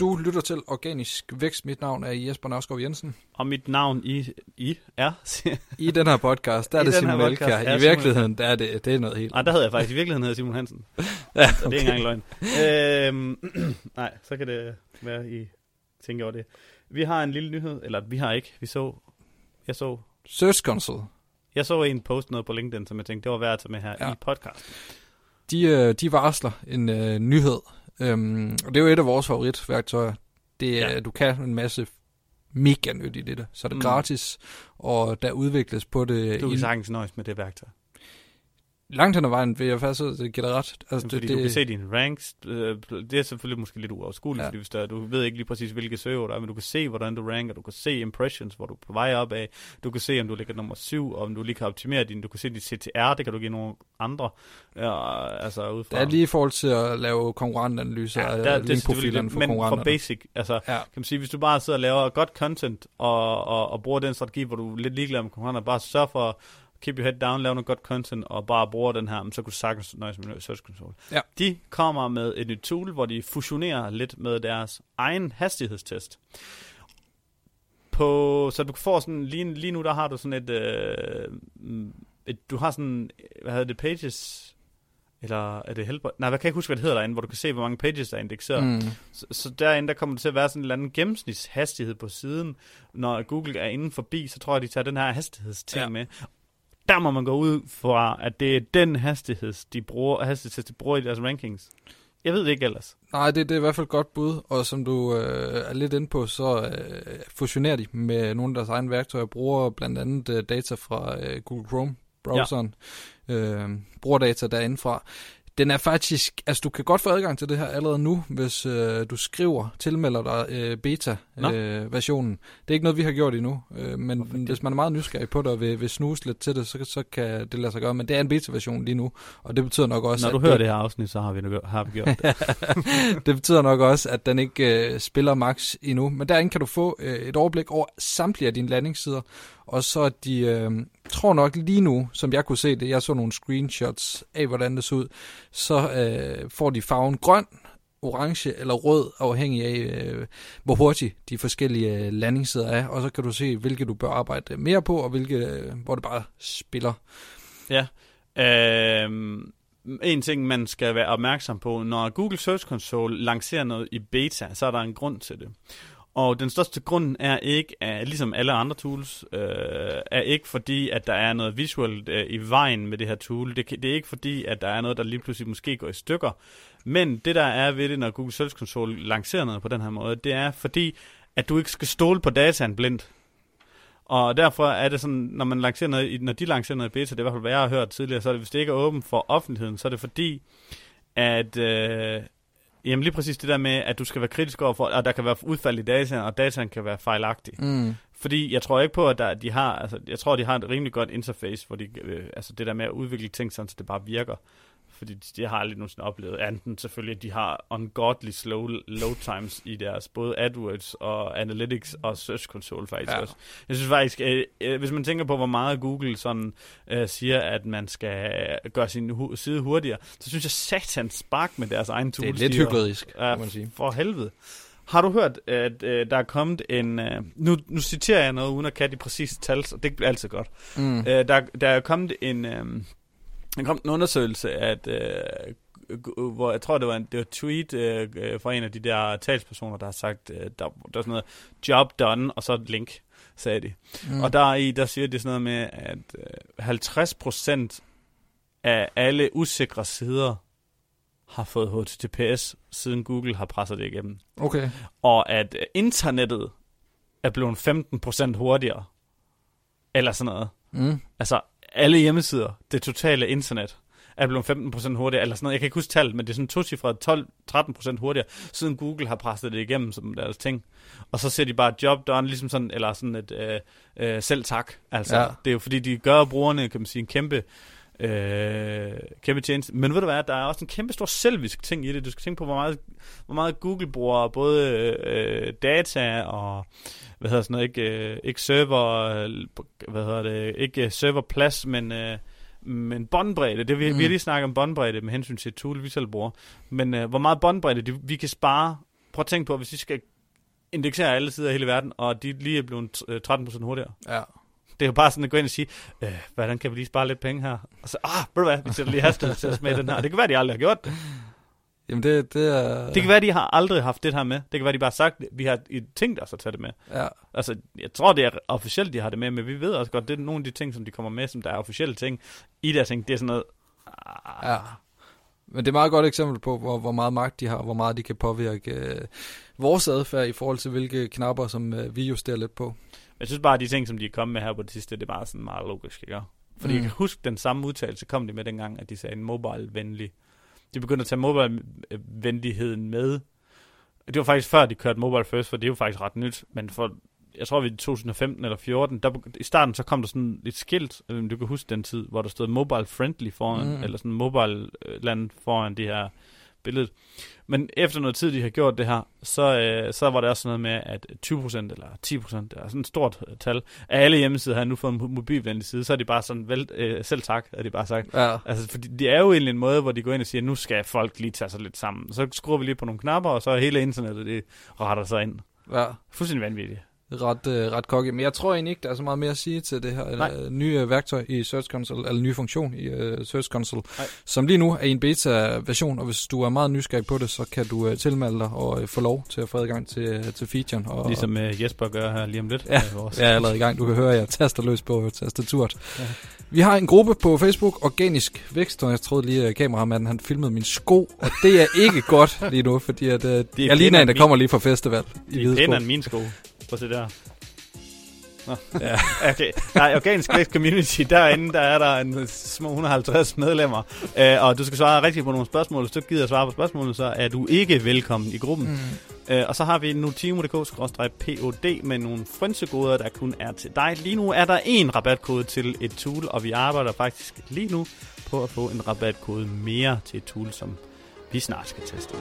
Du lytter til Organisk Vækst. Mit navn er Jesper Nørskov Jensen. Og mit navn i, I er... I den her podcast, der er I det Simon er I virkeligheden, der er det, det er noget helt. Nej, der havde jeg faktisk i virkeligheden hedder Simon Hansen. Ja, Så det er ikke engang løgn. Øhm, nej, så kan det være, I tænker over det. Vi har en lille nyhed, eller vi har ikke. Vi så... Jeg så... Search Console, Jeg så en post noget på LinkedIn, som jeg tænkte, det var værd at tage med her Ja. i podcast. de, øh, de varsler en øh, nyhed. Øhm, og det er jo et af vores favoritværktøjer. Det er, Ja. Du kan en masse mega nyttigt i det. Så er det Mm. gratis, og der udvikles på det Du kan sagtens nøjes med det værktøj. Langt hen ad vejen, vil jeg faktisk det giver ret. Altså, Fordi det, du kan se dine ranks. øh, Det er selvfølgelig måske lidt uoverskueligt, Ja. fordi hvis der, du ved ikke lige præcis, hvilke server der er, men du kan se, hvordan du ranker. Du kan se impressions, hvor du er på vej op af. Du kan se, om du ligger nummer 7, og om du lige kan optimere din. Du kan se dit CTR, det kan du give nogle andre. Ja, altså udefra. det er lige i forhold til at lave konkurrentanalyser Ja, af der, det er selvfølgelig linkprofilerne det, for men for basic, altså Ja. kan man sige, hvis du bare sidder og laver godt content, og, og, og bruger den strategi, hvor du er lidt ligeglad med konkurrenter, bare sørg for keep your head down, lave noget godt content, og bare bruger den her, så kunne du sagtens nøjes med Search Console. Ja. De kommer med et nyt tool, hvor de fusionerer lidt med deres egen hastighedstest. På, så du får sådan, lige, lige nu der har du sådan et, øh, et du har sådan, hvad hedder det, pages, eller er det helbred? Nej, jeg kan ikke huske, hvad det hedder derinde, hvor du kan se, hvor mange pages der er indekseret. Mm. Så, så derinde, der kommer det til at være sådan en eller anden gennemsnitshastighed på siden. Når Google er inden forbi, så tror jeg, de tager den her hastighedsting ja. med. Der må man gå ud fra, at det er den hastighed, de bruger, hastighed, de bruger i deres rankings. Jeg ved det ikke ellers. Nej, det, det er i hvert fald godt bud, og som du øh, er lidt inde på, så øh, fusionerer de med nogle af deres egne værktøjer, bruger blandt andet øh, data fra øh, Google Chrome browseren, ja. øh, bruger data derindefra. Den er faktisk, altså du kan godt få adgang til det her allerede nu, hvis øh, du skriver, tilmelder dig øh, beta-versionen. det er ikke noget, vi har gjort endnu, øh, men ikke? hvis man er meget nysgerrig på det og vil, vil snuse lidt til det, så, så kan det lade sig gøre. Men det er en beta-version lige nu, og det betyder nok også, Når du at hører det her afsnit, så har vi, nu- har vi gjort det. det betyder nok også, at den ikke øh, spiller max endnu. Men derinde kan du få øh, et overblik over samtlige af dine landingssider. Og så at de, øh, tror nok lige nu, som jeg kunne se det, jeg så nogle screenshots af, hvordan det så ud, så øh, får de farven grøn, orange eller rød, afhængig af, øh, hvor hurtigt de forskellige øh, landingssider er. Og så kan du se, hvilke du bør arbejde mere på, og hvilke, øh, hvor det bare spiller. Ja. Øhm, en ting, man skal være opmærksom på, når Google Search Console lancerer noget i beta, så er der en grund til det. Og den største grund er ikke, at, ligesom alle andre tools, øh, er ikke fordi, at der er noget visuelt øh, i vejen med det her tool. Det, det er ikke fordi, at der er noget, der lige pludselig måske går i stykker. Men det, der er ved det, når Google Search Console lancerer noget på den her måde, det er fordi, at du ikke skal stole på dataen blindt. Og derfor er det sådan, når man lancerer noget, når de lancerer noget i beta, det er i hvert fald, hvad jeg har hørt tidligere, så er det, hvis det ikke er åbent for offentligheden, så er det fordi, at øh, jamen lige præcis det der med, at du skal være kritisk over for, at der kan være udfald i dataen, og dataen kan være fejlagtig. Mm. Fordi jeg tror ikke på, at der, de har, altså, jeg tror, de har et rimelig godt interface, hvor de, øh, altså det der med at udvikle ting, sådan, så det bare virker. Fordi de, de har aldrig nogensinde oplevet, enten selvfølgelig, at de har ungodly slow load times i deres både AdWords og Analytics og Search Console faktisk Ja. også. Jeg synes faktisk, øh, øh, hvis man tænker på, hvor meget Google sådan øh, siger, at man skal gøre sin hu- side hurtigere, så synes jeg satans spark med deres egen Det tools. er lidt hyklerisk, kan man sige. for helvede. Har du hørt, at øh, der er kommet en... Øh, nu, nu citerer jeg noget, uden at kan de præcise tal, så det bliver altid godt. Mm. Øh, der, der er kommet en, øh, der er kommet en undersøgelse, at, øh, hvor jeg tror, det var en, det var et tweet øh, øh, fra en af de der talspersoner, der har sagt, øh, der, der var sådan noget, job done, og så et link, sagde de. Mm. Mm. Og der i, der siger de sådan noget med, at øh, 50% af alle usikre sider har fået HTTPS, siden Google har presset det igennem. Okay. Og at øh, internettet er blevet 15% hurtigere. Eller sådan noget. Mm. Altså, alle hjemmesider, det totale internet, er blevet 15% hurtigere, eller sådan noget. Jeg kan ikke huske tallet, men det er sådan tocifret 12-13% hurtigere, siden Google har presset det igennem som deres ting. Og så ser de bare job done, ligesom sådan, eller sådan et øh, øh, selv tak. Altså, Ja. ja. det er jo fordi, de gør brugerne, kan man sige, en kæmpe øh, kæmpe tjeneste. Men ved du hvad, der er også en kæmpe stor selvisk ting i det. Du skal tænke på, hvor meget, hvor meget Google bruger både øh, data og hvad hedder sådan noget, ikke, øh, ikke server, øh, hvad hedder det, ikke serverplads, men, øh, men båndbredde. Det, vi, Mm. mm. vi har lige snakket om båndbredde med hensyn til tool, vi selv bruger. Men øh, hvor meget båndbredde det, vi kan spare prøv at tænke på, hvis I skal indeksere alle sider i hele verden, og de lige er blevet øh, 13% hurtigere. Ja. Det er jo bare sådan at gå ind og sige, øh, hvordan kan vi lige spare lidt penge her? Og så, ah, ved du hvad, vi sætter lige hastighed til at smage den her. Det kan være, de aldrig har gjort det. Jamen det, det er... Det kan være, de har aldrig haft det her med. Det kan være, de bare har sagt, vi har tænkt os at tage det med. Ja. Altså, jeg tror, det er officielt, de har det med, men vi ved også godt, det er nogle af de ting, som de kommer med, som der er officielle ting. I der ting, det er sådan noget... Ah, Ja. Men det er et meget godt eksempel på, hvor, hvor meget magt de har, og hvor meget de kan påvirke øh, vores adfærd i forhold til, hvilke knapper, som øh, vi justerer lidt på. Jeg synes bare, at de ting, som de er kommet med her på det sidste, det er bare sådan meget logisk, ikke? Fordi mm. jeg Mm. kan huske den samme udtalelse, kom de med dengang, at de sagde en mobile-venlig. De begyndte at tage mobile-venligheden med. Det var faktisk før, de kørte mobile first, for det er jo faktisk ret nyt. Men for, jeg tror, vi i 2015 eller 14, der, i starten så kom der sådan et skilt, øh, du kan huske den tid, hvor der stod mobile-friendly foran, Mm. eller sådan mobile-land foran det her billede. Men efter noget tid, de har gjort det her, så, øh, så var der også sådan noget med, at 20% eller 10%, eller sådan et stort øh, tal, af alle hjemmesider har nu fået en mo- mobilvenlig side, så er de bare sådan, vel, øh, selv tak, er de bare sagt. Ja. Altså, fordi det er jo egentlig en måde, hvor de går ind og siger, nu skal folk lige tage sig lidt sammen. Så skruer vi lige på nogle knapper, og så er hele internettet, det retter sig ind. ja. Fuldstændig vanvittigt. Ret, øh, ret cocky. Men jeg tror egentlig ikke, der er så meget mere at sige til det her Nej. øh, nye øh, værktøj i Search Console, eller nye funktion i øh, Search Console, Nej. som lige nu er i en beta-version, og hvis du er meget nysgerrig på det, så kan du øh, tilmelde dig og øh, få lov til at få adgang til, øh, til featuren. Og, Ligesom øh, Jesper gør her lige om lidt. Ja, vores. Jeg er allerede i gang. Du kan høre, at jeg taster løs på tastaturet. Ja. Vi har en gruppe på Facebook, Organisk Vækst, og jeg troede lige, at kameramanden han filmede min sko, og det er ikke godt lige nu, fordi at, uh, jeg ligner en, der end kommer lige fra festival i De er pænere end mine sko. Prøv at se der. Nå. Ja. okay. Nej, Organisk Vækst Community, derinde der er der en små 150 medlemmer. Øh, og du skal svare rigtigt på nogle spørgsmål. Hvis du ikke gider at svare på spørgsmålene, så er du ikke velkommen i gruppen. Mm. Øh, og så har vi nutimo.dk-pod med nogle frynsegoder, der kun er til dig. Lige nu er der en rabatkode til et tool, og vi arbejder faktisk lige nu på at få en rabatkode mere til et tool, som vi snart skal teste.